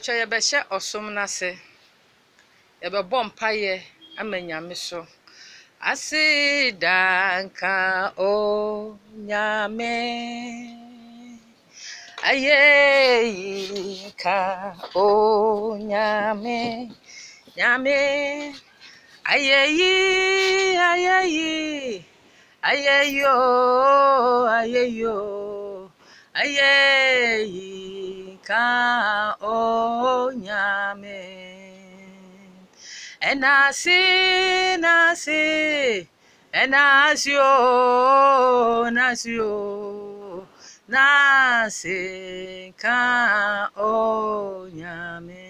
mepatwa yɛbɛhyɛ ɔsom n'ase yɛbɛbɔ mpaeɛ ama nyame so. Asidanka o nyame. Ayeyinka o nyame. Nyame. Ayeyi ayeyi ayeyo ayeyo ayeyinka o nyame ẹnasi nasi ẹnasi o nasi o nasi kan o nyame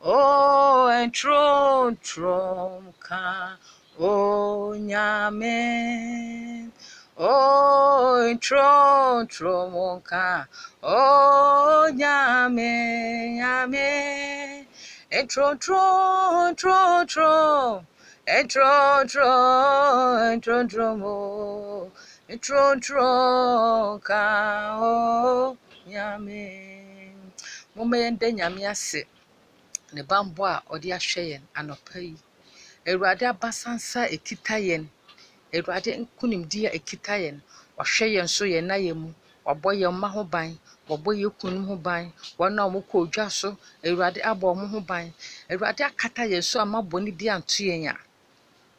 o ẹntrom trom kan onyame oh, oi tro tro monka onyame nyame etro tro tro tro etro tro etro tro mo. Etro tro ka. O nyame momma yɛnda nyame ase. Ne bammɔ a ɔde ahwɛ yɛn anɔpa yi. Awurade abasansa a ɛkita yɛn awurade nkonimdi a ɛkita yɛn. Wahwɛ yɛn so yɛn na yɛn mu. Wabɔ yɛn mma ho ban. Wabɔ yɛn kunom ho ban. Wɔn a wɔkɔ odwa so awurade abɔ wɔn ho ban. Awurade akata yɛn so ama bɔne bi anto yɛn a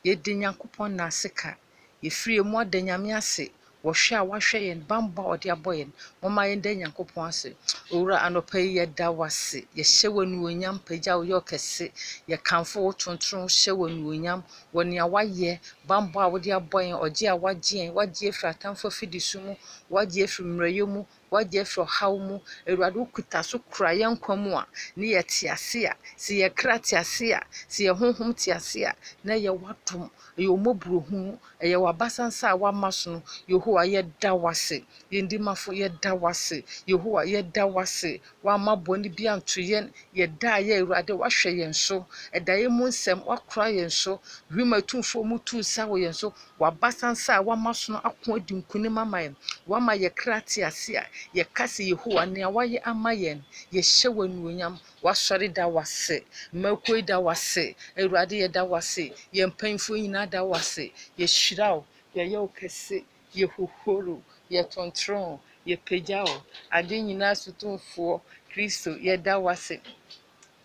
yɛdi nyankopɔn na ase ka. Yɛfiri mu ada nyame ase. Wɔhwɛ a wahwɛ yɛn bambɔ a ɔde abɔ yɛn momma yɛnda nyankopɔn ase. Owura anɔpa yi yɛda wase yɛhyɛ wɔ anuonyam pagya wo yɛ ɔkɛse. Yɛkamfo wo tontoro hyɛ wɔ anuonyam. Wɔ nea wayɛ bambɔ a wode abɔ yɛn ɔgye a wagye yɛn wagye afiri atamfo afidi so mu wagye afiri mmerɛyɛ mu wagye afiri ɔhaw mu. Awurade wokuta so kura yɛn nkwa mu a ne yɛte ase a sɛ yɛkra te ase a sɛ yɛ te ase a na ɛyɛ wadom ɛyɛ ɔmmɔborɔhu ɛyɛ w'abasansa a wama so no yehowa yɛda wase yɛndimafo yɛda wase yehowa yɛda wase wama bɔne bi anto yɛn. Yɛda a yɛ awurade wahwɛ yɛn so. Ɛda yɛn mu nsɛm wakora yɛn so. Wiem atumfoɔ mu tuu sa wɔ yɛn so. W'abasansa a wama so no ako adi nkonim ama yɛn. Wama yɛkra te ase a yɛka sɛ yehowa nea wayɛ ama yɛn. Yɛhyɛ wɔ anuonyam wasɔre da wase mmakuo yi da wase awurade yɛda wase yɛn mpanyinfoɔ nyinaa da wase yɛhyira wo yɛyɛ wo kɛse yɛhohoro yɛtontoro yɛpagya wo ade nyinaa sotomfoɔ kristo yɛda wase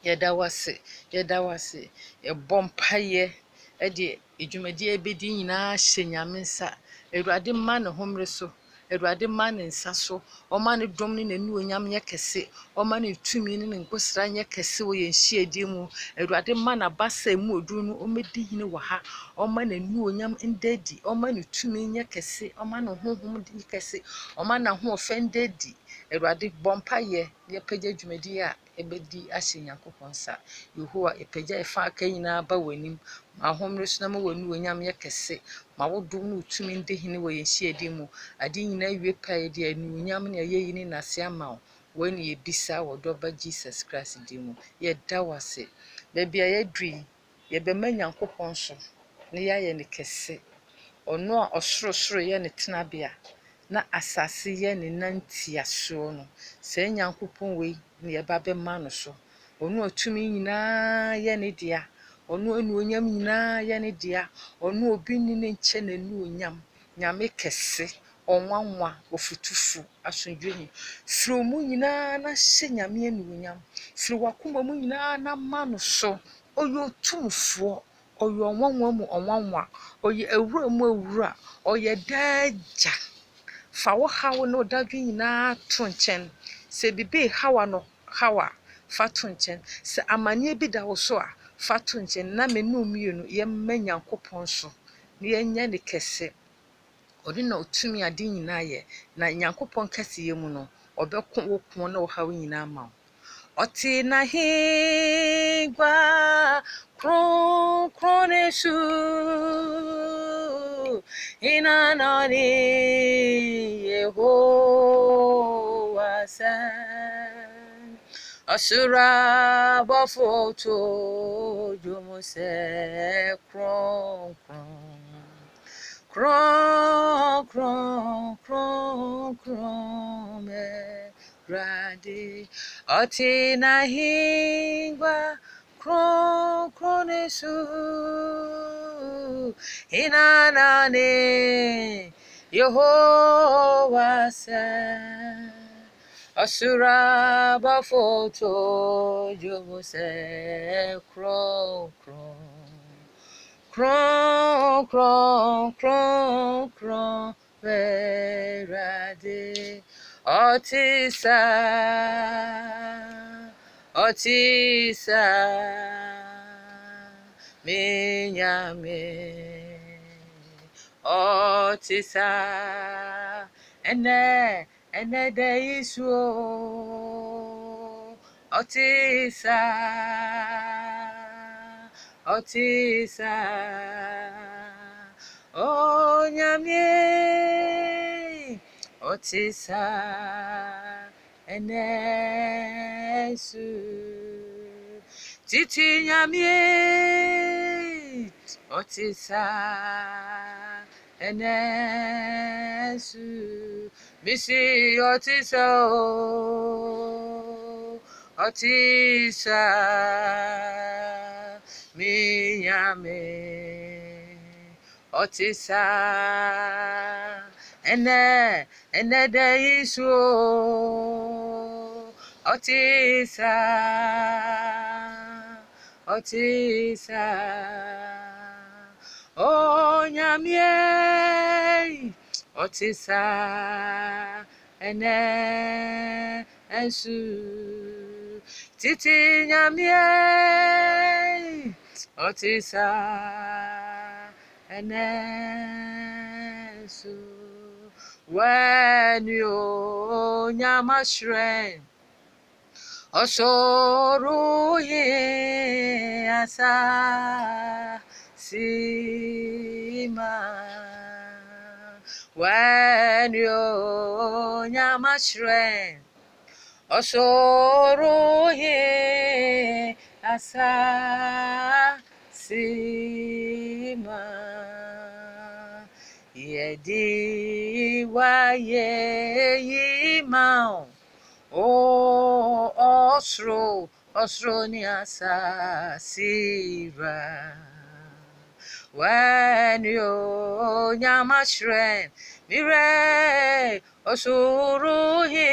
yɛda wase yɛda wase. Yɛbɔ mpayɛ ɛde dwumadie bɛdi nyinaa hyɛ nyame nsa. Awurade mma ne homere so awurade mma ne nsa so. Ɔma ne dɔm ne n'anuonyam nyɛ kɛse. Ɔma ne tumi ne ne nkosra nyɛ kɛse wɔ yɛn hyiadie mu. Awurade mma n'abasa mu oduru no ɔmmɛdi hene wɔ ha. Ɔma n'anuonyam nda adi ɔma ne tumi nyɛ kɛse. Ɔma ne honhom nyɛ kɛse. Ɔma n'ahoɔfɛ nda adi awurade bɔ mpayɛ yɛpagya dwumadie a ɛbɛdi ahyɛ nyankopɔn nsa. Yehowa yɛpagya yɛfa aka nyinaa ba w'anim. Ma ahomere so na ma w'anuonyam yɛ kɛse. Ma wo dom ne wo tumi nda hene wɔ yɛn hyiadie mu. Ade nyinaa wie pa yɛde anuonyam ne ayɛyi ne nase ama wo. Wɔn ne yɛbisa wɔ dɔba jesus christ din mu. Yɛda wo ase. Baabi a yɛaduru yi yɛbɛma nyankopɔn so na yɛayɛ ne kɛse. Ɔno a ɔsorosoro yɛ ne tenabea. Na asase yɛ ne nantiasoɔ no saa nyankopɔn wei ne yɛba bɛma no so. Ɔno a tumi nyinaa yɛ ne dea. Ɔno anuonyam nyinaa yɛ ne dea. Ɔno obi nni ne nkyɛn anuonyam nyame kɛse ɔnwanwa ɔfutufu asomdwe ni. Firi mu nyinaa na hyɛ nyame anuonyam. Firi wakoma mu nyinaa na ma no so. Ɔyɛ otumfoɔ ɔyɛ ɔnwanwa mu ɔnwanwa. Ɔyɛ awura mu awura. Ɔyɛ daagya fa wo haw ne wo dadwe nyinaa to nkyɛn. Sɛ biribi hawa no hawa fa to nkyɛn. Sɛ amanneɛ bi da wo so a fa to nkyɛn. Na me ne wo mmienu yɛmma nyankopɔn so na yɛnyɛ ne kɛse. Ɔno na ɔtumi ade nyinaa yɛ na nyankopɔn kɛseyɛ mu no ɔbɛko wo ko na wo haw nyinaa ma wo. Ɔte n'ahengua kronkron ne so hena na ɔne yehowa sɛ ɔsoro abɔfo to dwom sɛ kronkron kronkron kronkron mɛwurade ɔte n'ahengua kronkron Kronkronesu Hinanane. Yehovah said Asura bafoto. Jobose Kron Kron. Kron Kron Kron Kron. Verade. Otisa Otisa, Minyame. Otisa, Ene, Ene de Isu. Otisa. ọtịsa onyamie ọtịsa Enesu, titi nyamie ɔte saa misi otisa, saa o otisa. mi nyame ɔte ɛnɛ ɛnɛ dɛ yesu otisa saa ɔte saa onyamie ɔte saa ɛnɛ titi nyamie otisa saa ɛnɛ. Ensu wẹni o nyamashren ọsọrọ yẹ asa sima. Wẹni o nyamashren ọsọrọ yẹ asa sima yediwaye imam o osro osro ni asasira wẹni o nyamashren mire osuruhi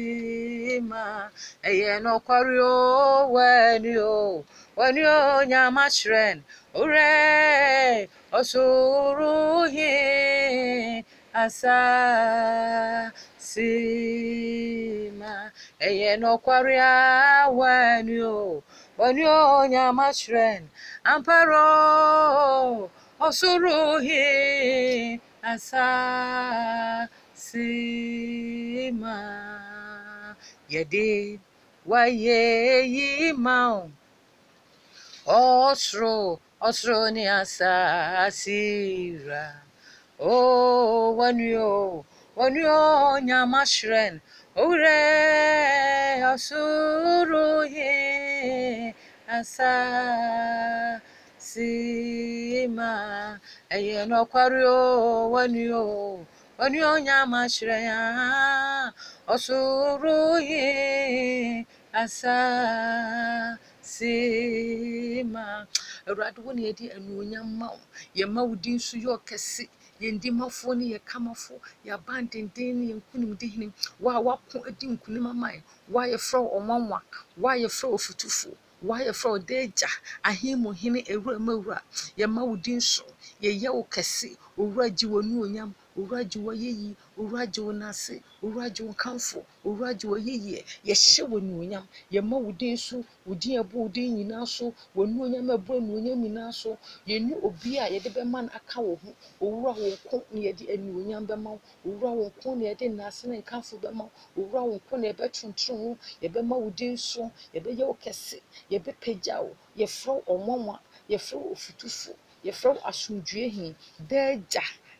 asasima ẹyẹ nọkwari o wẹni o wani onya machren ure osuruhi asa sima eye nokwaria wani o. Wani onya machren amparo osuruhi asa sima yedi waye yi maun Otro, otro ni asasira. Oh, wanyo, wanyo nyamashren. Ure asuru ye asa sima. Eye no kwario wanyo, wanyo nyamashren. Osuru ye asa. Awurade wo na yɛde anuonyam ma wo. Yɛma wo din so yɛ ɔkɛse. Yɛndimafoɔ ne yɛkamafoɔ yɛaba ndenden ne yɛnkonimdihene wo a woako adi nkonim ama yɛn. Wo a yɛfrɛ wo ɔwanwa wo a yɛfrɛ wo fotufoɔ wo a yɛfrɛ wo daagya ahemmu hene awura ma yɛma wo din so. Yɛyɛ wo kɛse. Owura gye w'anuonyam owura gye w'ayeyi owura gye wo nase owura gye wo kamfo owura gye w'ayeyiɛ yɛhyɛ wo anuonyam yɛma wo din so wo din ɛbɔ wo din nyinaa so w'anuonyam ɛbɔ anuonyam nyinaa so yɛni obi a yɛde bɛma no aka wo ho. Owura wo nko na yɛde anuonyam bɛma wo. Owura wo nko na yɛde nase ne nkamfo bɛma wo. Owura wo nko na yɛbɛtontoro wo. Yɛbɛma wo din so yɛbɛyɛ wo kɛse yɛbɛpagya wo. Yɛfrɛ ɔnwanwa yɛfrɛ ofutufo yɛfrɛ wo asomdwoehi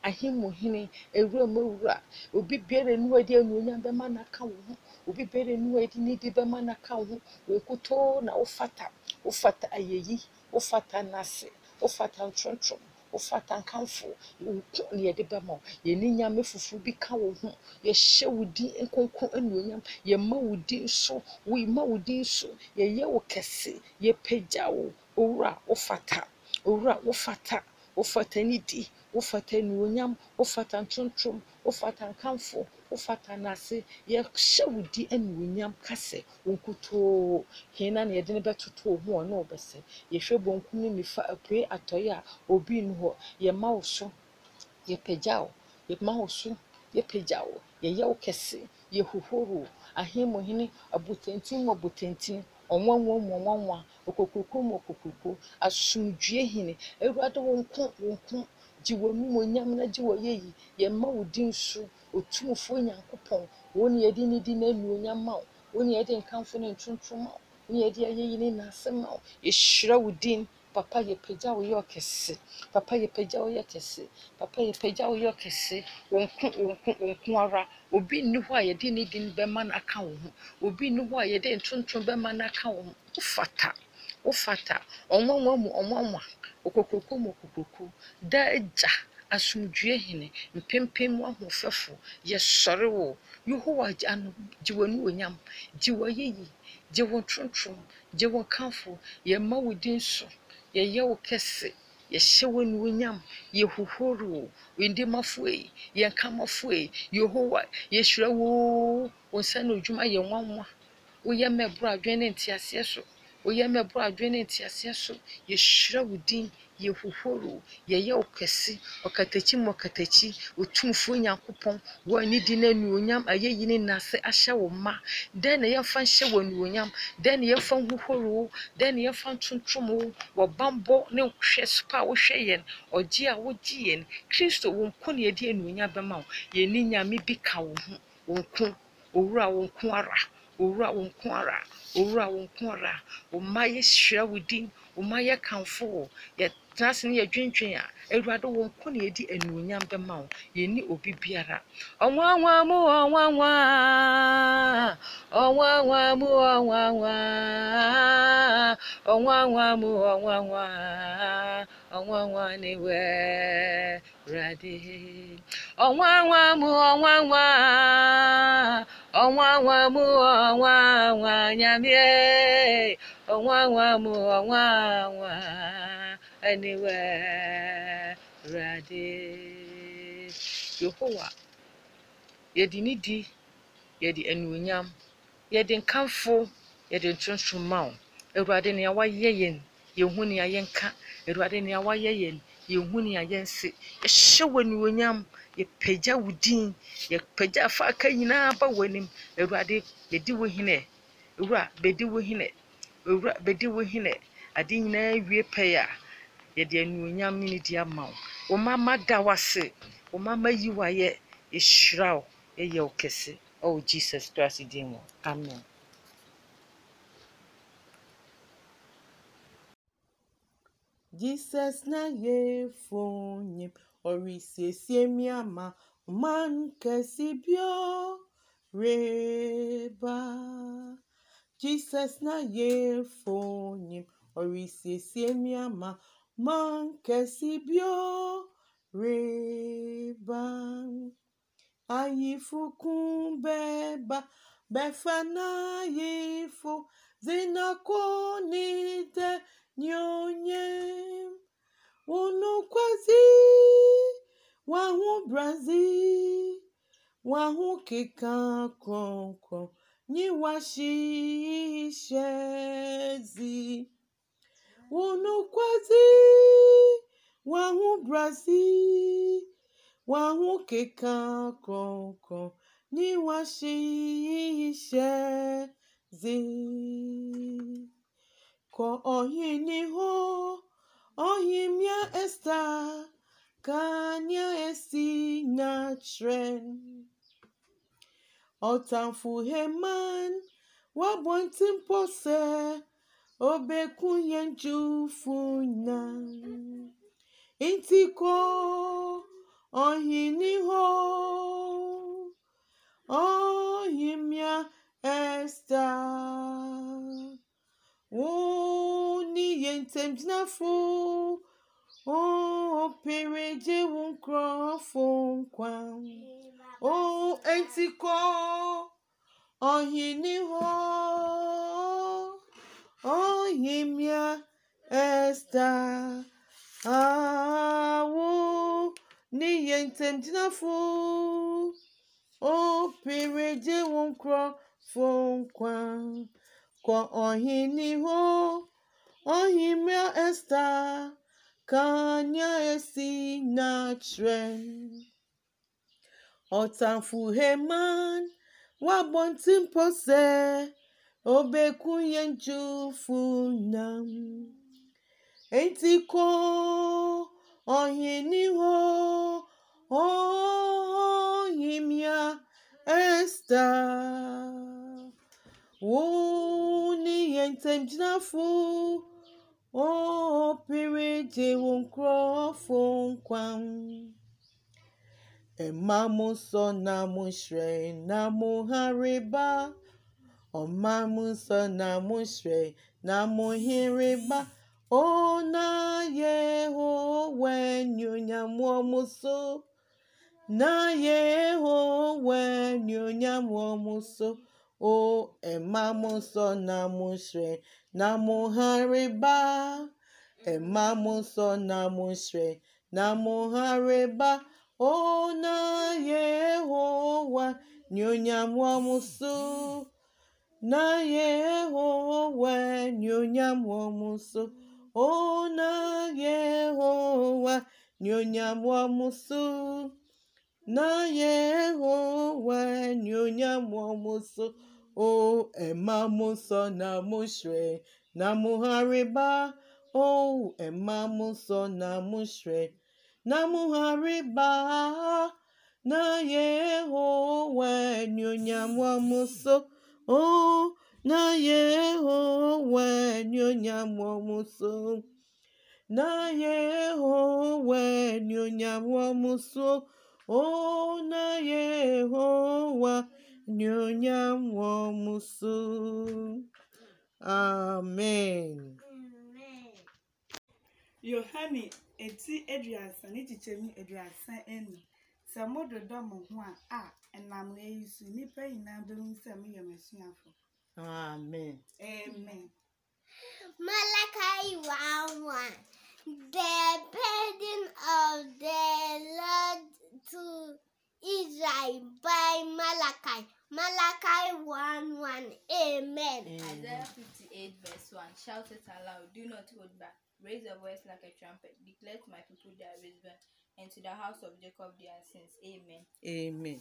daagya ahemmu hene ewura mu ewura obi biara nu a yɛde anuonyam bɛma n'aka wo ho. Obi biara nu a yɛde nidi bɛma n'aka wo ho. Wɔkutoo na wofata wofata ayeyi wofata nase wofata ntorontorom wofata nkamfo. Nko na yɛde bɛma wo. Yɛne nyame foforɔ bi ka wo ho. Yɛhyɛ wo din nkonko anuonyam yɛma wo din so. Yɛma wo din so. Yɛyɛ wo kɛse. Yɛpagya wo. Owura wofata. Owura wofata. Wofata nidi wofata anuonyam wofata ntontrom wofata nkamfo wofata n'ase yɛhyɛ wo di anuonyam kasɛ wo nkutoo hena na yɛde no bɛtoto wo ho ɔne wo bɛsɛ yɛhwɛ bonkum ne nifa apue atɔeɛ a obi nni hɔ. Yɛma wo so yɛpagya wo. Yɛma wo so yɛpagya wo. Yɛyɛ wo kɛse yɛhohoro wo. Ahemmu hene abotantin mu abotantin ɔnwanwa mu ɔnwanwa okokuroko mu okokuroko asomdwie hene awurade wo nko wo nko gye w'anumonyam na gye w'ayeyi yɛma wo din so otumfoɔ nyankopɔn wo ne yɛde ne di n'anuonyam ma wo wo ne yɛde nkamfo ne ntontom ma wo ne yɛde ayɛyi ne n'asɛm ma wo yɛhyira wo din papa yɛpagya wo yɛ ɔkɛse papa yɛpagya wo yɛ kɛse papa yɛpagya wo yɛ ɔkɛse wɔn ko wɔn ko wɔn ko ara. Obi nni hɔ a yɛde ne din bɛma no aka wo ho. Obi nni hɔ a yɛde ntontom bɛma no aka wo ho. Wofata wofata ɔnwanwa mu ɔnwanwa okokroko mu okokroko. Da agya asomdwie hene mpempem ahoɔfɛfo yɛsɔre wo. Yehowa ano gye w'ani onyam gye w'ayeyi gye wo ntontrom gye wo kamfo yɛma wo din so yɛyɛ wo kɛse. Yɛhyɛ wo anuonyam yɛhohoro wo. Yɛndemafoe yɛnkamafoe yehowa yɛhyira wo. Wo nsa no adwuma yɛ nwanwa. Woyɛ mɛborɔ adwene ne nteaseɛ so. Woyɛ mɛborɔ adwene ne nteaseɛ so. Yɛhyira wo din yɛhohoro yɛyɛ wo kɛse ɔkatakyi mu ɔkatakyi otumfuo nyankopɔn wo a ne di no anuonyam ayɛyi ne nase ahyɛ wo ma dɛn na yɛmfa nhyɛ wo anuonyam dɛn na yɛmfa nhohoro dɛn na yɛmfa ntontom wo wɔbammɔ ne hwɛ sopa a wohwɛ yɛn ɔgye a wogye yɛn kristo wo nko ne yɛde anuonyam bɛma wo yɛni nyame bi ka wo ho. Wo nko owura wo nko ara owura wo nko ara owura wo nko ara. Wo mma yɛhyira wo din wo mma yɛkamfo wo yɛtena ase ne yɛdwendwen a awurade wo nko ne yɛdi anuonyam bɛma wo. Yɛni obi biara. Ɔnwanwa mu ɔnwanwa. Ɔnwanwa mu ɔnwanwa. Ɔnwanwa mu ɔnwanwa. Ɔnwanwa ne wɛ rade ɔnwanwa mu ɔnwanwa. Ɔnwanwa mu ɔnwanwa nyamie ɔnwanwa mu ɔnwanwa ɛne wɛ rade yehowa yɛde ne yɛde anuonyam yɛde nkamfo yɛde ntontom ma wo awurade nea wayɛ yɛn yɛhu nea yɛnka. Awurade nea wayɛ yɛn yɛhu nea yɛnse. Yɛhyɛ wɔ anuonyam yɛpagya wo din yɛpagya afa aka nyinaa ba w'anim awurade yɛdi wo hene. Owura bɛdi wo hene. Owura bɛdi wo hene. Ade nyinaa wie pɛɛ a yɛde anuonyam ne ne ama wo. Wo mama da wase wo mama yi wo ayɛ. Yɛhyira wo. Yɛyɛ wo kɛse. Ɛwɔ jesus christ din mu. Amen. Jesus na yefonyim orisiesie miama man kesibio reba. Jesus na yefonyim orisiesie miama man mankesibioreba ayifukubeba befanayifu zinakunite nyonye unukwazi wahu brazi wahu kikankoko nyiwashishezi wọnọkwazị nwanwụ Brazil nwanwoke ka aka nkọ n'ịwachi ihe zị ka ọhịnihu ọhịmịa esta kanya esi natren ọtamfuheman wabọntịmkpọse obekuyenjufuna itiko ohiniho ohimya esta. Wuniyentemjinafu operejewunkrofonkwa o intiko ohiniho. Ohimia Esther awo n'ihe ntemdinafo opere jewo nkrọ fonkwa kọ ọhiniho ohimia Esther kanya esi natre ọtamfuheman wagbọntimpose obekuyenjufuna etiko ohiniho ohimya esta. Wuniyentemjinafu opirijewonkrofonkwam emamusonamushrenamuhariba Ọmụmamụ nsọ na-amụ Shrek na-amụ Ihiriba ọ̀nà yeho wenyu nyamuomuso na yeho wenyu nyamuomuso o emamu nsọ na-amụ na-amụ Ihiriba emamu na-amụ na-amụ Ihiriba ọ̀nà yeho wenyu nyamuomuso na yehowa enyuonyam wɔ mo so o na yehowa enyuonyam wɔ mo so na yehowa enyuonyam wɔ mo so ɔna yehowa enyuonyam wɔ mo so na yehowa enyuonyam wɔ mo so o ɛma mo nsɔ na hyerɛn na mo hareba o ɛma mo nsɔ na hyerɛn na mo hareba na yehowa enyuonyam wɔ mo so o na nyonya onye amụọmụsọ na Yehowe onye amụọmụsọ o na Yehowa ni onye amụọmụsọ amen. Yohane eti eduasa n'echiche m eduasa enu sɛ mododɔ mo ho a a ɛnam eyi so nnipa nyinaa bɛhu sɛ moyɛ m'asuafo amen. amen Malachi 1 1. The burden of the Lord to Israel by Malachi. Malachi 1 1. Amen. Isaiah 58 verse 1 Shout it aloud, do not hold back. Raise your voice like a trumpet. Declare to my people their wisdom, and to the house of Jacob their sins. Amen. amen.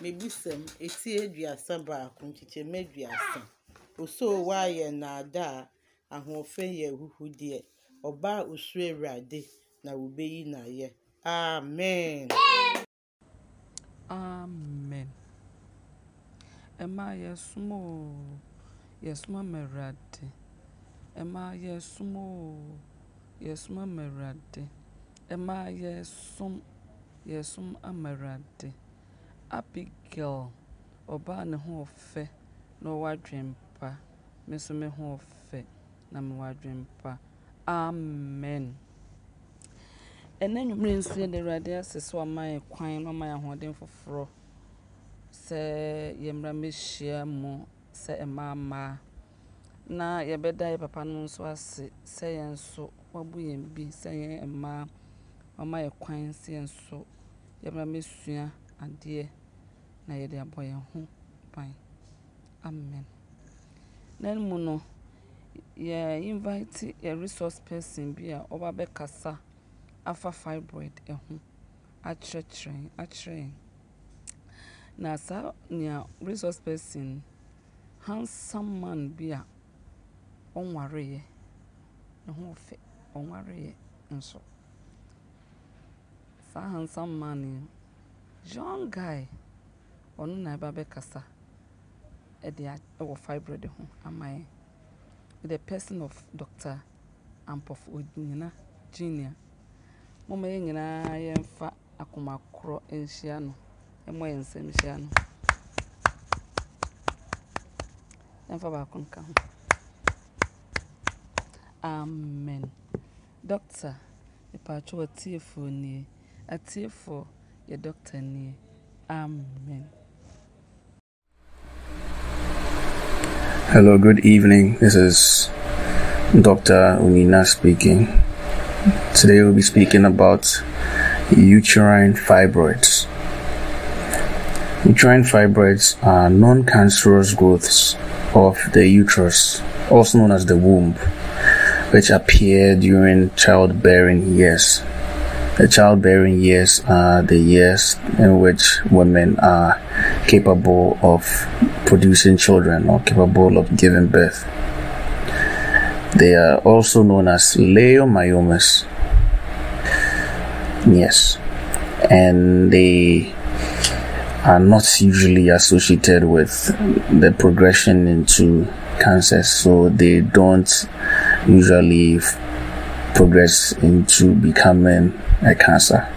Mebisam eti aduasa baako nkyekyɛmu aduasa osoo waayɛ nnaada a ahoɔfɛ yɛ ahuhudeɛ ɔbaa osuro awurade na wobeyi n'ayɛ. Amen. amen. Ɛma yɛsom o. Yɛsom ama awurade. Ɛma yɛsom o. Yɛsom ama awurade ɛma yɛsom yɛsom ama awurade abigail ɔbaa ne ho ɔfɛ na ɔwɔ adwene pa me nso me ho ɔfɛ na mewɔ adwene amen. Ɛnɛ nnwumere nso yɛde awurade ase sɛ wama yɛ kwan na ɔma yɛ ahoɔden foforɔ sɛ yɛmmra mmɛhyia mu sɛ mmaa mmaa. Na yɛbɛda yɛ papa no nso ase sɛ yɛn nso wabu yɛn bi sɛ yɛn mmaa wama yɛ kwan sɛ yɛn nso yɛmmra mmɛsua adeɛ na yɛde abɔ yɛn ho ban. Amen. Na mu no yɛ invite yɛ resource person bi a ɔba bɛkasa afa fibroid ho akyerɛkyerɛ yɛn akyerɛ yɛn. Na saa nea resource person handsome man bi a ɔnwareeɛ ne ho ɔfɛ ɔnwareeɛ nso. Saa handsome man young guy. Ɔno na ɛba bɛkasa. Ɛde ɛwɔ fibroid ho ama the person of dr ampɔf onyina junior. Moma yɛn nyinaa yɛmfa akoma korɔ nhyia no. Ɛmmɔ yɛn nsɛm hyia no. Yɛmfa baako nka ho. Amen. Doctor mepatwo atiefoɔ nie. Atiefoɔ yɛ doctor nie amen Hello, good evening. This is Dr. Unina speaking. Today we'll be speaking about uterine fibroids. Uterine fibroids are non cancerous growths of the uterus, also known as the womb, which appear during childbearing years. The childbearing years are the years in which women are capable of producing children or capable of giving birth. They are also known as leiomyomas. Yes. And they are not usually associated with the progression into cancers, so they don't usually progress into becoming a cancer.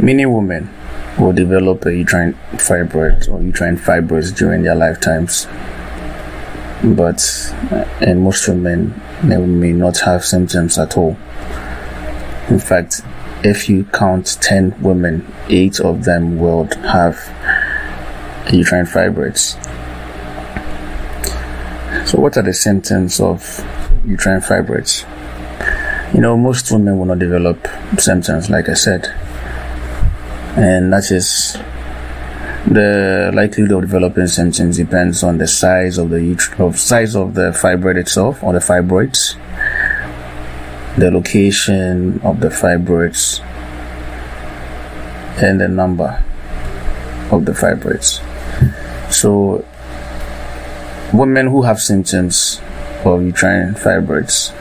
Many women will develop a uterine fibroid or uterine fibroids during their lifetimes, but uh, and most women they may not have symptoms at all. In fact, if you count 10 women, 8 of them will have uterine fibroids. So, what are the symptoms of uterine fibroids? You know, most women will not develop symptoms, like I said, and that is the likelihood of developing symptoms depends on the size of the of size of the fibroid itself or the fibroids, the location of the fibroids, and the number of the fibroids. So, women who have symptoms of uterine fibroids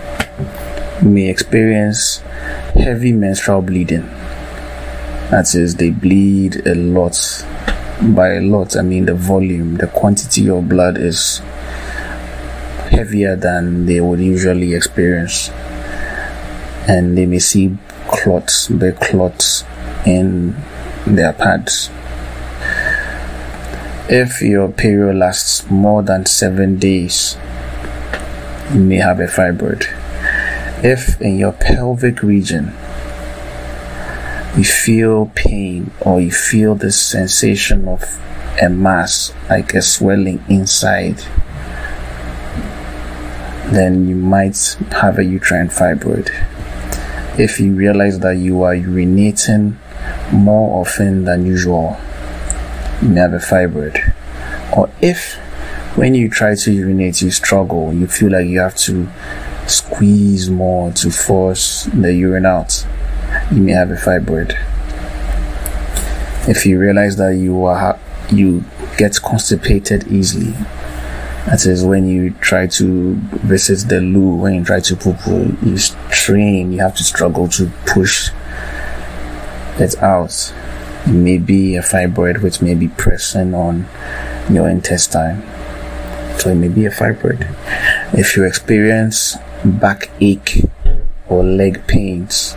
may experience heavy menstrual bleeding. That is, they bleed a lot. By a lot, I mean the volume, the quantity of blood is heavier than they would usually experience. And they may see clots, big clots in their pads. If your period lasts more than seven days, you may have a fibroid. If in your pelvic region you feel pain or you feel the sensation of a mass, like a swelling inside, then you might have a uterine fibroid. If you realize that you are urinating more often than usual, you may have a fibroid. Or if when you try to urinate you struggle, you feel like you have to squeeze more to force the urine out, you may have a fibroid. If you realize that you are you get constipated easily, that is when you try to visit the loo, when you try to poo poo, you strain, you have to struggle to push it out. It may be a fibroid which may be pressing on your intestine. So it may be a fibroid. If you experience backache or leg pains,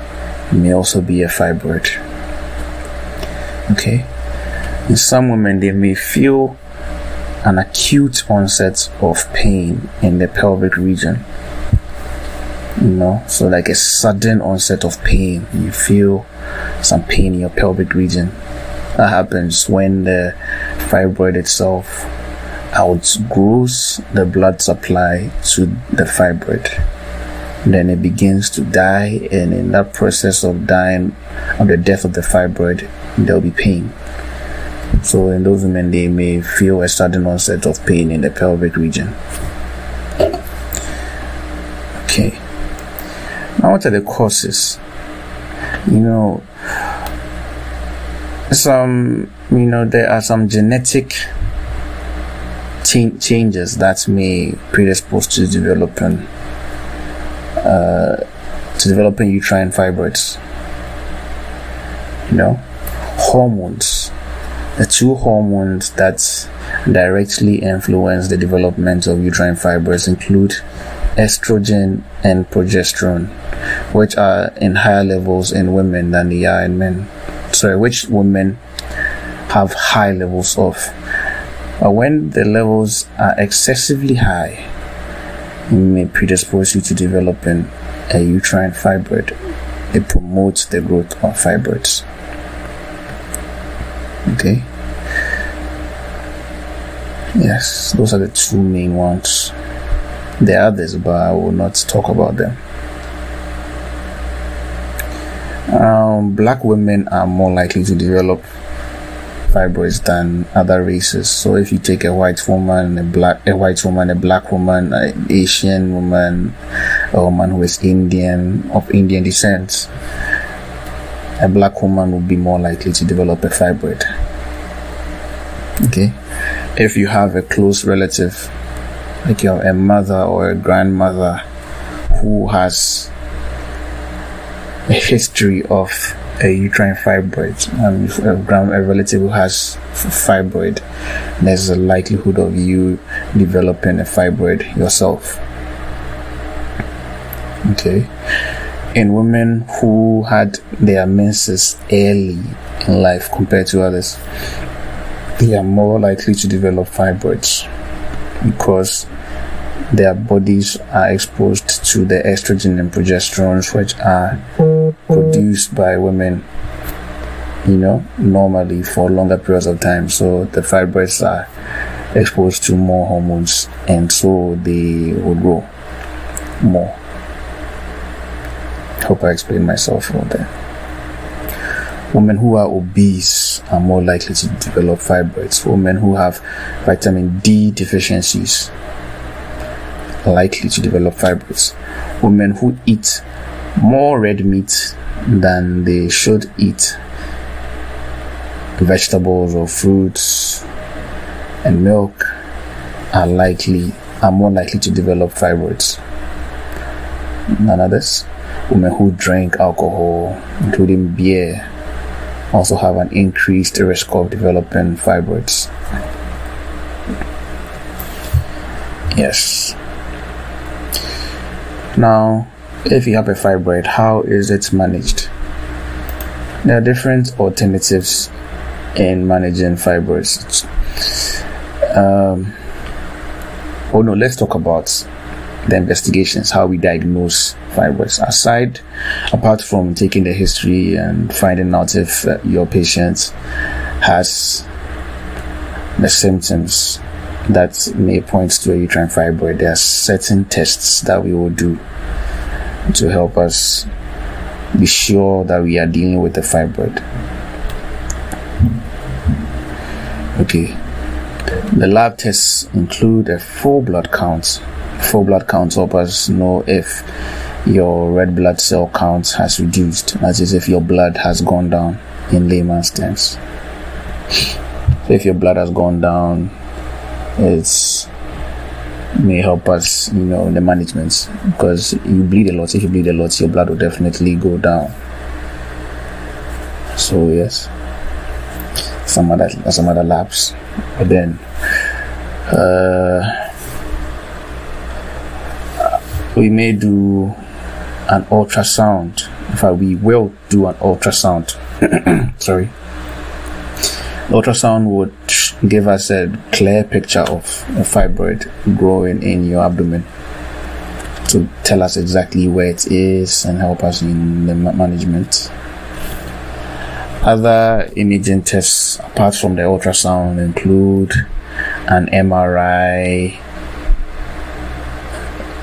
it may also be a fibroid. Okay? In some women, they may feel an acute onset of pain in the pelvic region. You know, so like a sudden onset of pain. You feel some pain in your pelvic region. That happens when the fibroid itself outgrows the blood supply to the fibroid. Then it begins to die, and in that process of dying, of the death of the fibroid, there'll be pain. So in those women, they may feel a sudden onset of pain in the pelvic region. Okay. Now, what are the causes? You know, some, you know, there are some genetic ch- changes that may predispose to developing, uh, to developing uterine fibroids. You know, hormones the two hormones that directly influence the development of uterine fibroids include estrogen and progesterone, which are in higher levels in women than they are in men. Sorry, which women have high levels of. But when the levels are excessively high, it may predispose you to developing a uterine fibroid. It promotes the growth of fibroids. Okay. Yes, those are the two main ones. There are others, but I will not talk about them. Um, black women are more likely to develop fibroids than other races. So if you take a white woman, a black, a white woman, a black woman, an Asian woman, a woman who is Indian of Indian descent, a black woman will be more likely to develop a fibroid. Okay, if you have a close relative, like your a mother or a grandmother, who has a history of a uterine fibroid, um, if a, a relative who has fibroid, there's a likelihood of you developing a fibroid yourself. Okay. In women who had their menses early in life compared to others, they are more likely to develop fibroids because their bodies are exposed to the estrogen and progesterones which are produced by women you know normally for longer periods of time. So the fibroids are exposed to more hormones and so they will grow more. Hope i explained myself well there women who are obese are more likely to develop fibroids. Women who have vitamin d deficiencies likely to develop fibroids. Women who eat more red meat than they should eat, vegetables or fruits and milk are likely are more likely to develop fibroids. None others. Women who drink alcohol, including beer, also have an increased risk of developing fibroids. Yes. Now, if you have a fibroid, how is it managed? There are different alternatives in managing fibroids. Um, oh no, let's talk about the investigations, how we diagnose fibroids. Aside, apart from taking the history and finding out if uh, your patient has the symptoms that may point to a uterine fibroid, there are certain tests that we will do to help us be sure that we are dealing with a fibroid. Okay. The lab tests include a full blood count. Full blood count help us know if your red blood cell count has reduced, that is, if your blood has gone down in layman's terms. So if your blood has gone down, it's may help us, you know, in the management because you bleed a lot. If you bleed a lot, your blood will definitely go down. So yes, some other some other labs, but then uh, we may do an ultrasound. In fact, we will do an ultrasound. Sorry. Ultrasound would give us a clear picture of a fibroid growing in your abdomen to tell us exactly where it is and help us in the management. Other imaging tests apart from the ultrasound include an MRI,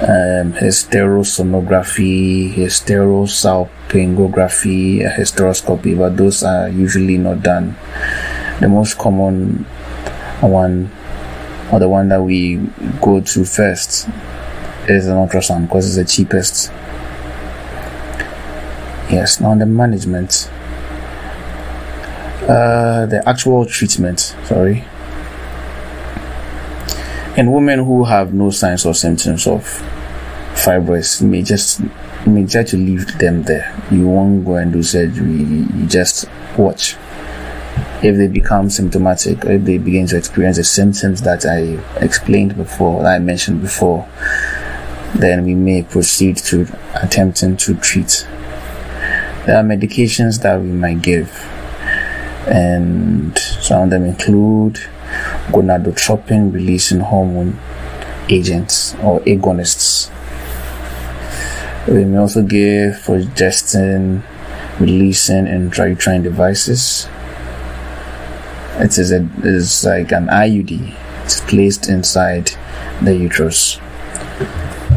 um, hysterosonography, hysterosalpingography, a hysteroscopy, but those are usually not done. The most common one, or the one that we go to first, is an ultrasound because it's the cheapest. Yes, now the management. Uh, the actual treatment, sorry. In women who have no signs or symptoms of fibroids, may just may try to leave them there. You won't go and do surgery. You just watch. If they become symptomatic, or if they begin to experience the symptoms that I explained before, that I mentioned before, then we may proceed to attempting to treat. There are medications that we might give, and some of them include gonadotropin releasing hormone agents or agonists. We may also give progestin releasing and intrauterine devices. It is a is like an IUD. It's placed inside the uterus.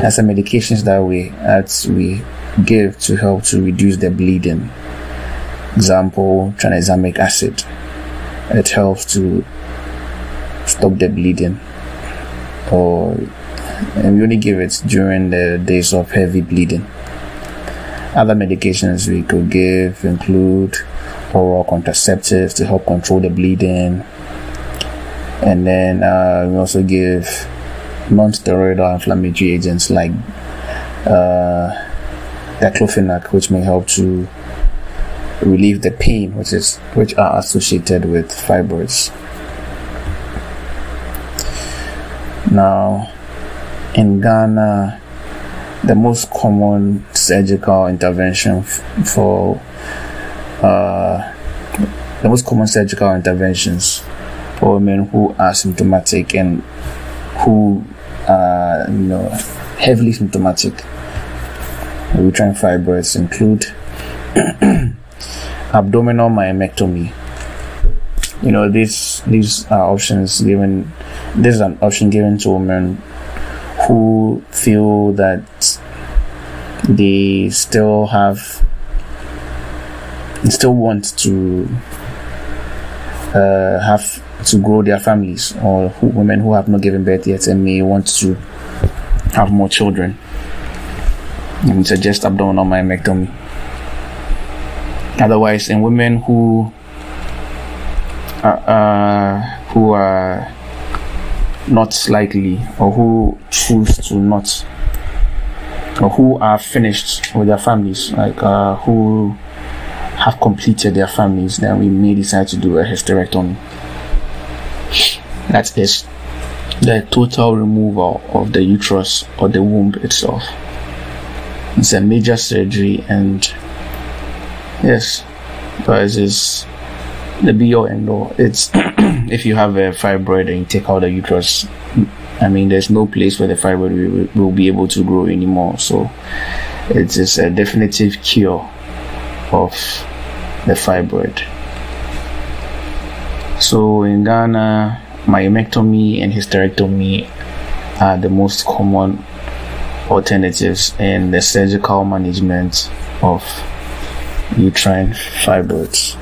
Are some medications that we that we give to help to reduce the bleeding. Example, tranexamic acid. It helps to stop the bleeding. Or and we only give it during the days of heavy bleeding. Other medications we could give include oral contraceptives to help control the bleeding, and then uh, we also give non-steroidal inflammatory agents like uh, diclofenac, which may help to relieve the pain which is which are associated with fibroids. Now, in Ghana, the most common surgical intervention f- for uh, the most common surgical interventions for women who are symptomatic and who are you know heavily symptomatic uterine fibroids include abdominal myomectomy. You know, these these are options given. This is an option given to women who feel that they still have, still want to uh, have to grow their families, or who, women who have not given birth yet and may want to have more children. And suggest abdominal myomectomy. Otherwise, in women who are, uh, who are not likely or who choose to not or who are finished with their families, like uh, who have completed their families, then we may decide to do a hysterectomy. That is the total removal of the uterus or the womb itself. It's a major surgery and Yes, but it is the be all end all. It's if you have a fibroid and you take out the uterus, I mean, there's no place where the fibroid will, will be able to grow anymore. So it is a definitive cure of the fibroid. So in Ghana, myomectomy and hysterectomy are the most common alternatives in the surgical management of uterine fibroids.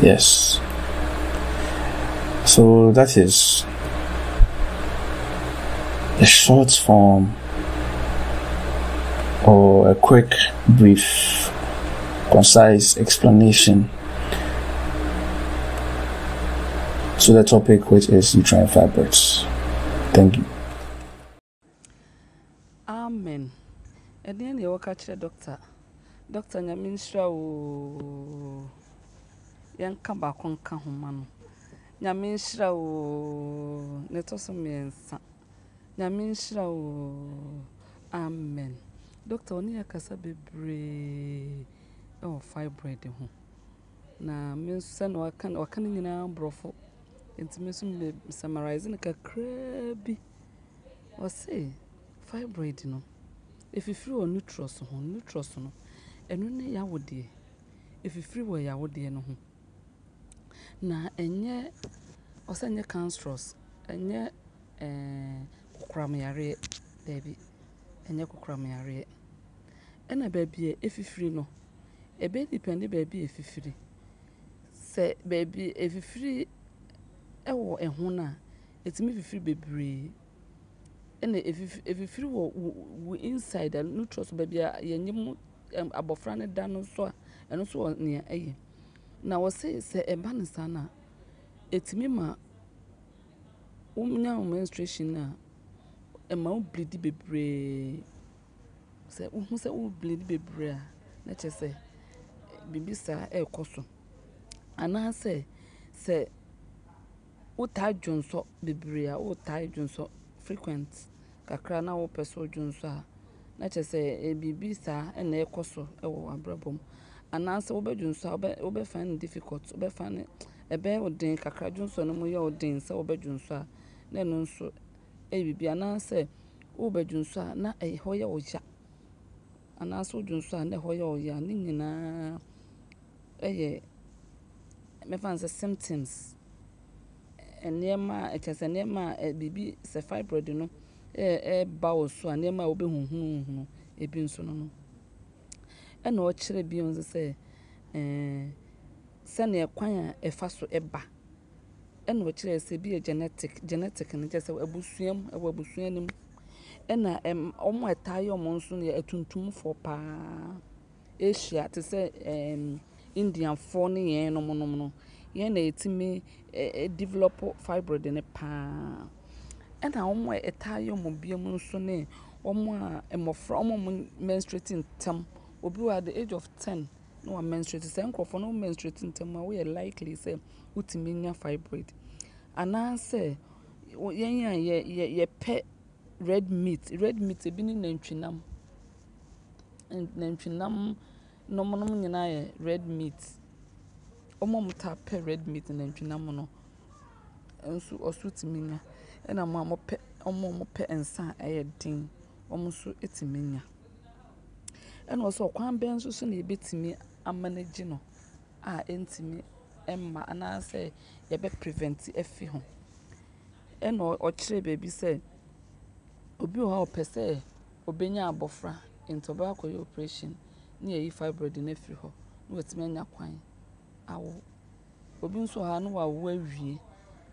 Yes. So that is the short form or a quick, brief, concise explanation to the topic, which is uterine fibroids. Thank you. amen. Ɛdeɛ ne yɛwɔ ka kyerɛ dɔkta dɔkta nyame nhyira oo yɛnka baako nka ho ma no. Nyame nhyira oo ne ɛtɔ so mmiɛnsa nyame oo amen dɔkta ɔne yɛ kasa bebree ɛwɔ fibroid ho. Na me nso sɛ na waka no nyinaa borɔfo nti me nso me summarise no kakraa bi. Ɔse fibroid no ɛfifiri wɔ nutrus ho. Nutrus no ɛno ne yawodeɛ. Ɛfifiri wɔ yawodeɛ no ho. Na ɛnyɛ ɔsɛ ɛnyɛ cancerous. Ɛnyɛ ɛɛ kokoramyareɛ daabi ɛnyɛ kokoramyareɛ ɛna baabi a ɛfifiri no ɛbɛyɛ depende baabi a ɛfifiri sɛ baabi ɛfifiri ɛwɔ ɛho no a ɛtumi fifiri bebree. Ɛna ɛfif- ɛfifiri wɔ wo wo inside a nutrus baabi a yɛnyɛ mu ɛm, abɔfra no da no nso a ɛno nso wɔ nea ɛyɛ. Na wɔse sɛ ɛba no saa no a ɛtumi ma wonya wo menstruation a ɛma wo bleedi bebree. Sɛ wohu sɛ wo bleedi bebree a na kyerɛ sɛ biribi saa ɛrekɔ so. Anaasɛ sɛ wotaa dwonsɔ bebree a wotaa dwonsɔ frequent kakra na wopɛ sɛ wodwonsɔ a na kyerɛ sɛ eh, biribi saa ɛna ɛkɔ so ɛwɔ w'abrabɔ mu. Anaasɛ wobɛdwonsɔ a wobɛ wobɛfa no difficult wobɛfa no ɛbɛyɛ wo den kakra dwonsɔ no mu yɛ wo den sɛ wobɛdwonsɔ a na ɛno nso ɛyɛ biribi. Anaasɛ wobɛdwonsɔ a na ɛyɛ hɔ yɛ wo ya anaasɛ wodwonsɔ a na ɛhɔ yɛ wo ya ne nyinaa ɛyɛ mɛfa no symptoms nneɛma a ɛkyɛ sɛ nneɛma a biribi sɛ fibroid no ɛɛba wo so a nneɛma a wobɛhuhunuhunu ebi nso no no ɛna ɔkyerɛ bio nso sɛ ɛɛ sɛnea kwan a ɛfa so ɛba ɛna ɔkyerɛ sɛ ebi yɛ genetic genetic no kyerɛ sɛ abusua mu ɛwɔ abusua no mu ɛna ɛm wɔn a ɛtaa yɛ wɔn nso yɛ atuntumfoɔ paa. Asia te sɛ ɛɛm indiafoɔ ne yɛn nom nom no. Yɛn na yɛtumi ɛ ɛ develop fibroid no paa. Ɛna wɔn a ɛtaa yɛ wɔn bia mu nso ne wɔn a mmɔfra wɔn a wɔn menstruate ntɛm. Obi wɔ at the age of ten na wa menstruate. Sɛ nkurɔfoɔ no wɔn menstruate ntɛm a woyɛ likely sɛ wotumi nya fibroid. Anaasɛ yɛn a yɛ yɛ yɛpɛ red meat red meat ebi ne nantwinam. Nantwinam nom nyinaa yɛ red meat. Wɔn a wɔtaa pɛ red meat nantwinam no nso ɔso tumi nya. Ɛna mo a mopɛ wɔn a wɔpɛ nsa a ɛyɛ den wɔn nso tumi nya. Ɛna ɔsɛ ɔkwan bɛn nso so na yɛbɛtumi amanage no a ɛntumi mma anaasɛ yɛbɛ prevent afi ho. Ɛna ɔkyerɛ baabi sɛ obi wɔ hɔ a ɔpɛ sɛ ɔbɛnya abɔfra nti akɔyɛ operation na yɛyi fibroid no afiri hɔ na watumi anya kwan. Awo. Obi nso ha na wawo awie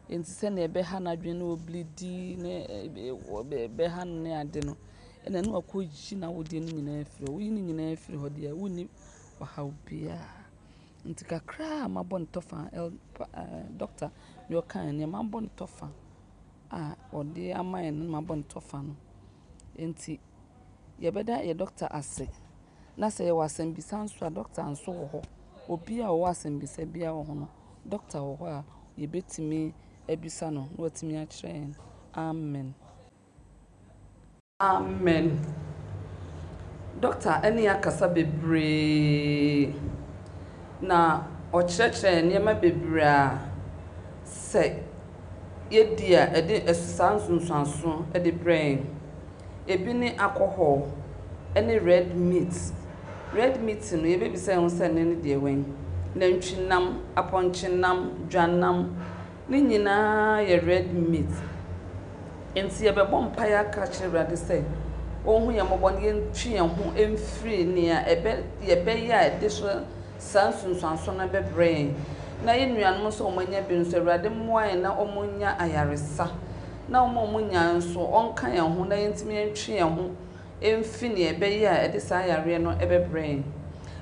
nti sɛnea ɛbɛha n'adwene na oblidi ɛbɛ- ɛbɛha no ne ade no ɛna na wakɔyi n'awodeɛ no nyinaa afiri hɔ. Woyi no nyinaa afiri hɔ deɛ wonni ɔhaw biara nti kakra a mabɔ ne ɛl ɛɛ dɔkta deɛ ɔkae nea mabɔ ne a ɔde ama yɛn no mabɔ ne tɔfa no. Nti yɛbɛda yɛ dɔkta ase. Na sɛ yɛwɔ asɛmbisa nso a dɔkta nso wɔ hɔ. Obi a ɔwɔ asɛmbisa biara wɔ hɔ no dɔkta wɔ hɔ a yɛbɛtumi abisa no na watumi akyerɛ yɛn. Amen. Amen. Dɔkta ɛne akasa bebree. Na ɔkyerɛkyerɛ nneɛma bebree a sɛ yɛdi a ɛde ɛsaa nsonsanso ɛde brɛ yɛn ebi ne alcohol ɛne red meat. Red meat no yɛbɛbisa yɛn ho sɛ ne ne deɛ wɛn. Nantwinam apɔnkyenam dwanam ne nyinaa yɛ red meat. Nti yɛbɛbɔ mpaeɛ aka kyerɛ awurade sɛ ɔnhu yɛn mmɔbɔ no yɛntwi yɛn ho mfiri nea ɛbɛ yɛbɛyɛ a ɛde so saa nsonsanso no bɛbrɛ na yɛn nuanom nso wɔn anya bi nso awurade mmoa yɛn na wɔn ayaresa. Na wɔn a nya nso ɔnka yɛn ho na yɛntumi yɛntwi yɛn ho mfi nea ɛbɛyɛ a ɛde saa ayareɛ no bɛbrɛ yɛn.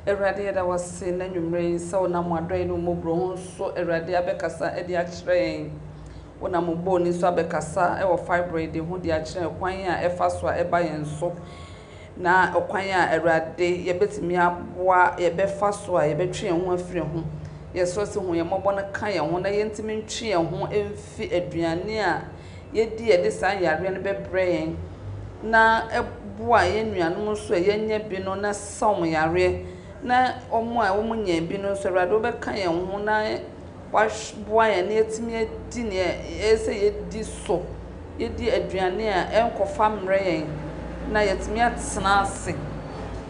Awurade yɛda wase na nnwummerɛ yi sɛ wonam adɔe no mmɔborɔ ho nso awurade abɛkasa de akyerɛ yɛn. Wonam bɔɔl ni so abɛkasa wɔ fibroid ho de akyerɛ kwan a ɛfa so a ɛba yɛn so. Na ɔkwan a awurade yɛbɛtumi aboa yɛbɛfa so a yɛbɛtwe yɛn ho afiri ho. Yɛsrɛ sɛ hu yɛn mmɔbɔ no ka yɛn ho na yɛntumi ntwe yɛn ho mfi aduane a yɛdi yɛde saa yareɛ no bɛbrɛ yɛn. Na ɛboa yɛn nuanom nso a yɛnya bi no na wɔn yareɛ. Na wɔn a wɔnya bi no nso awurade wobɛka yɛn ho na waboa yɛn na yɛtumi adi nea ɛyɛ sɛ yɛdi so. Yɛdi aduane a ɛnkɔfa mmerɛ yɛn na yɛtumi atena ase.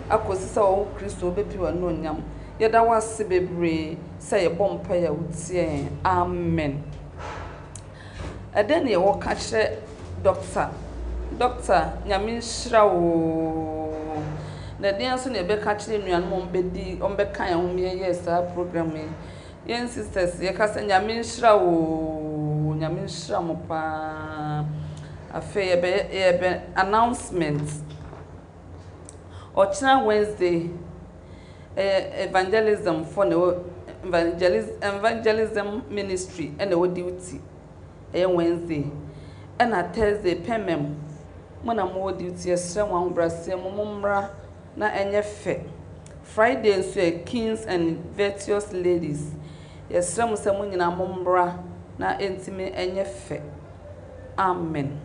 Akɔsi sɛ wɔwɔ kristo wobɛpi wɔ no onyam. Yɛda wo ase bebree. Sɛ yɛbɔ mpaeɛ a wotie yɛn. Amen. Ɛdɛn na yɛwɔ ka kyerɛ dɔkta dɔkta nyame nhyira wo. Na ɛdeɛn nso na yɛbɛka kyerɛ nnuanom a ɔmbɛdi ɔmbɛka yɛn ho yɛyɛ saa program yi. Yɛn sisters yɛka sɛ nyame nhyira wo. Nyame nhyira mo paa. Afei yɛbɛ yɛbɛ announcement. Ɔkyena wednesday ɛyɛ evangelism fo na ɛwɔ evangelism evangelism ministry ɛna ɛwɔ duty. Ɛyɛ wednesday. Ɛna thursday pɛmɛm mo na mo wɔ duty ɛsrɛ mo ahobrɛaseɛ mo mo mmra na ɛnyɛ fɛ. Friday nso yɛ kings and virtuous ladies. Yɛsrɛ mo sɛ mo nyinaa mo mmra na ɛntumi ɛnyɛ fɛ. Amen.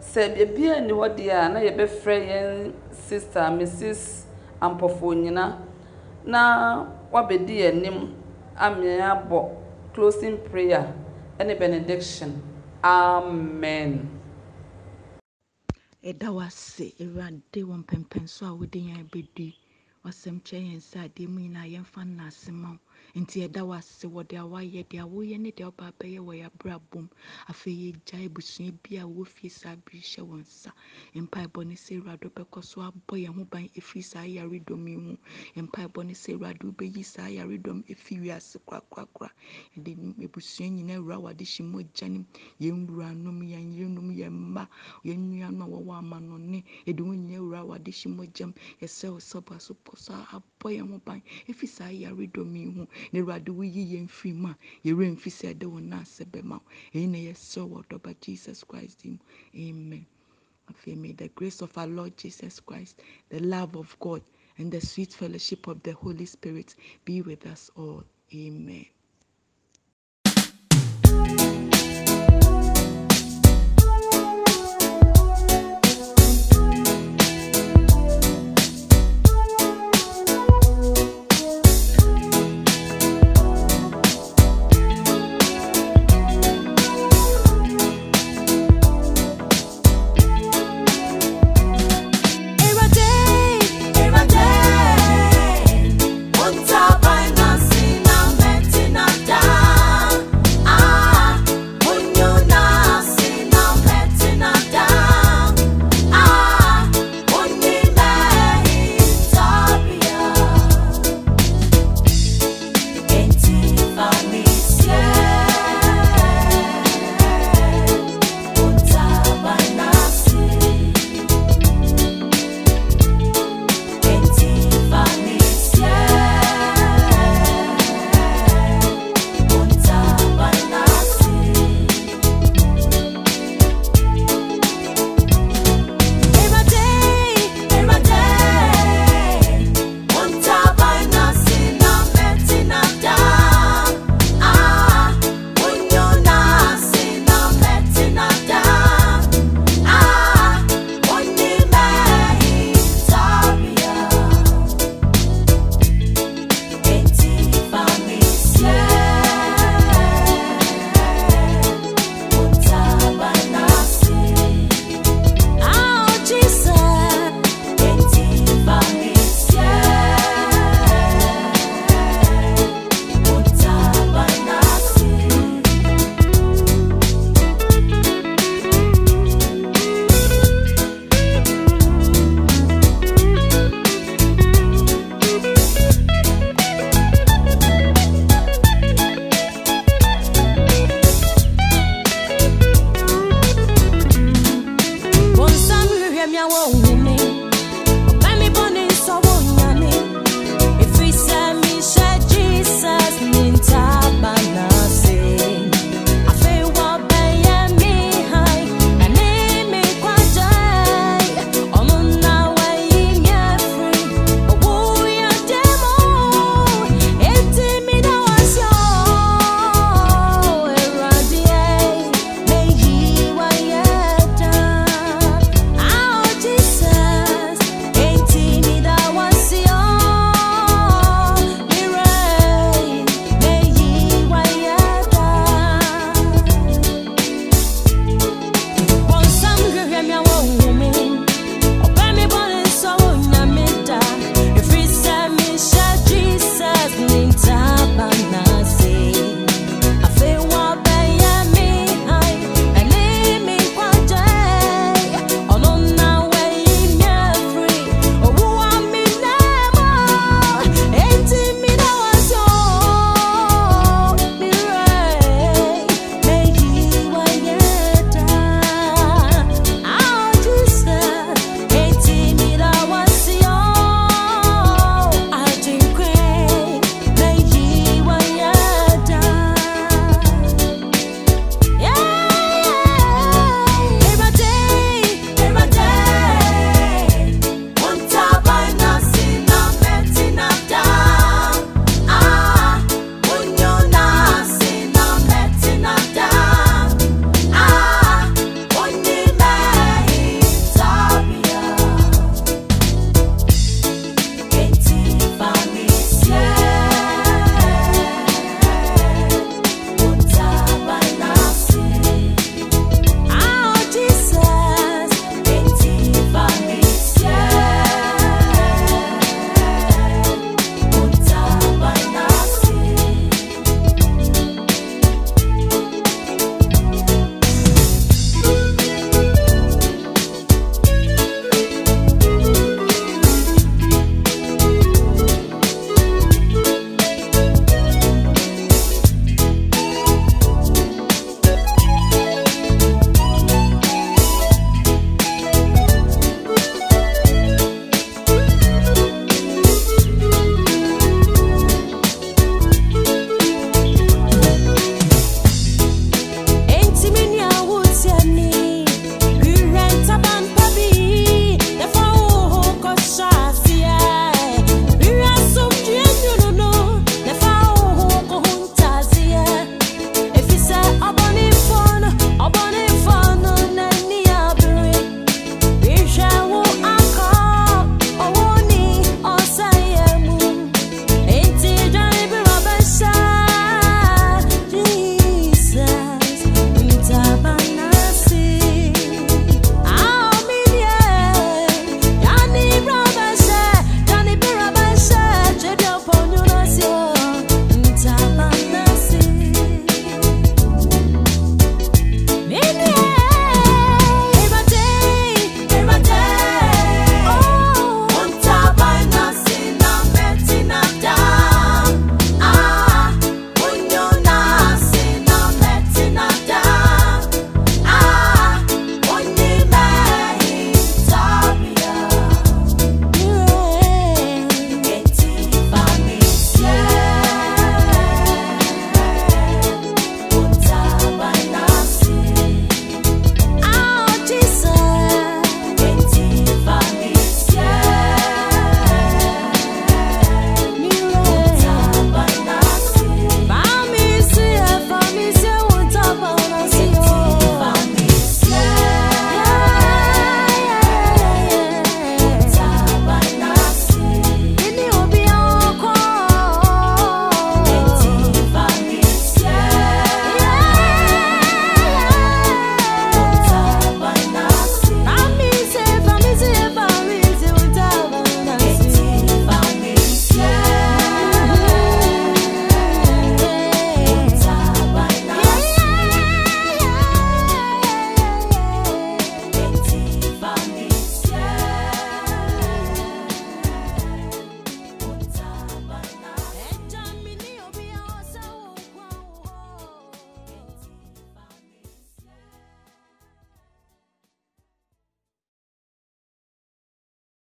Sɛ biribiara nni hɔ deɛ a na yɛbɛfrɛ yɛn sister mrs ampɔfo nyina. Na wabɛdi anim amea abɔ closing prayer ɛne benediction. Amen. Ɛda wase awurade wɔ mpɛmpɛn so a wode yɛn abɛdi wasɛm kyerɛ yɛn sɛ adeɛ mu nyinaa yɛmfa nna ma wo nti ɛda wase wɔ deɛ woayɛ deɛ woyɛ ne deɛ woba bɛyɛ wɔ yɛabrabɔ mu. Afei yɛgya abusua bi a wɔwɔ fie saa bere hyɛ wɔn nsa. Mpaebɔ ne sɛ awurade wobɛkɔ so abɔ yɛn ho ban ɛfiri saa yaredɔm yi mu. Mpaebɔ ne sɛ awurade wobɛyi saa yaredɔm ɛfiri wiase korakorakora yɛde abusua nyinaa awura wade hye mogya nim yɛn wuranom yɛn yerenom yɛn mma yɛn nuanom a wɔwɔ amanɔne. Yɛde wɔn nyinaa awura wade hye mogya mu yɛsɛ wo sɛ ɔba so pɔ so abɔ yɛn ho ban ɛfiri saa yaredɔm yi ho na awurade woyi yɛn firi mu a yɛremfi sɛ ɛde wo na ase bɛma wo. Ɛyi na jesus christ din mu. Amen. May the grace of our lord jesus christ the love of god and the sweet fellowship of the holy spirit be with us all. Amen